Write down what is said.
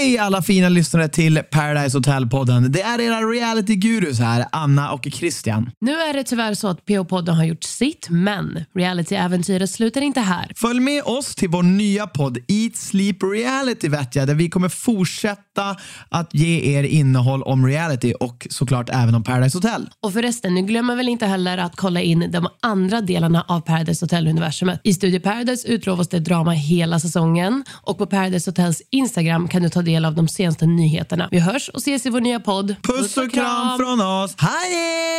Hej alla fina lyssnare till Paradise Hotel-podden. Det är era reality-gurus här, Anna och Christian. Nu är det tyvärr så att PH-podden har gjort sitt, men reality-äventyret slutar inte här. Följ med oss till vår nya podd Eat Sleep Reality vet jag, där vi kommer fortsätta att ge er innehåll om reality och såklart även om Paradise Hotel. Och förresten, nu glömmer väl inte heller att kolla in de andra delarna av Paradise Hotel-universumet. I Studio Paradise utlovas det drama hela säsongen och på Paradise Hotels Instagram kan du ta del av de senaste nyheterna. Vi hörs och ses i vår nya podd. Puss och kram från oss. Hej!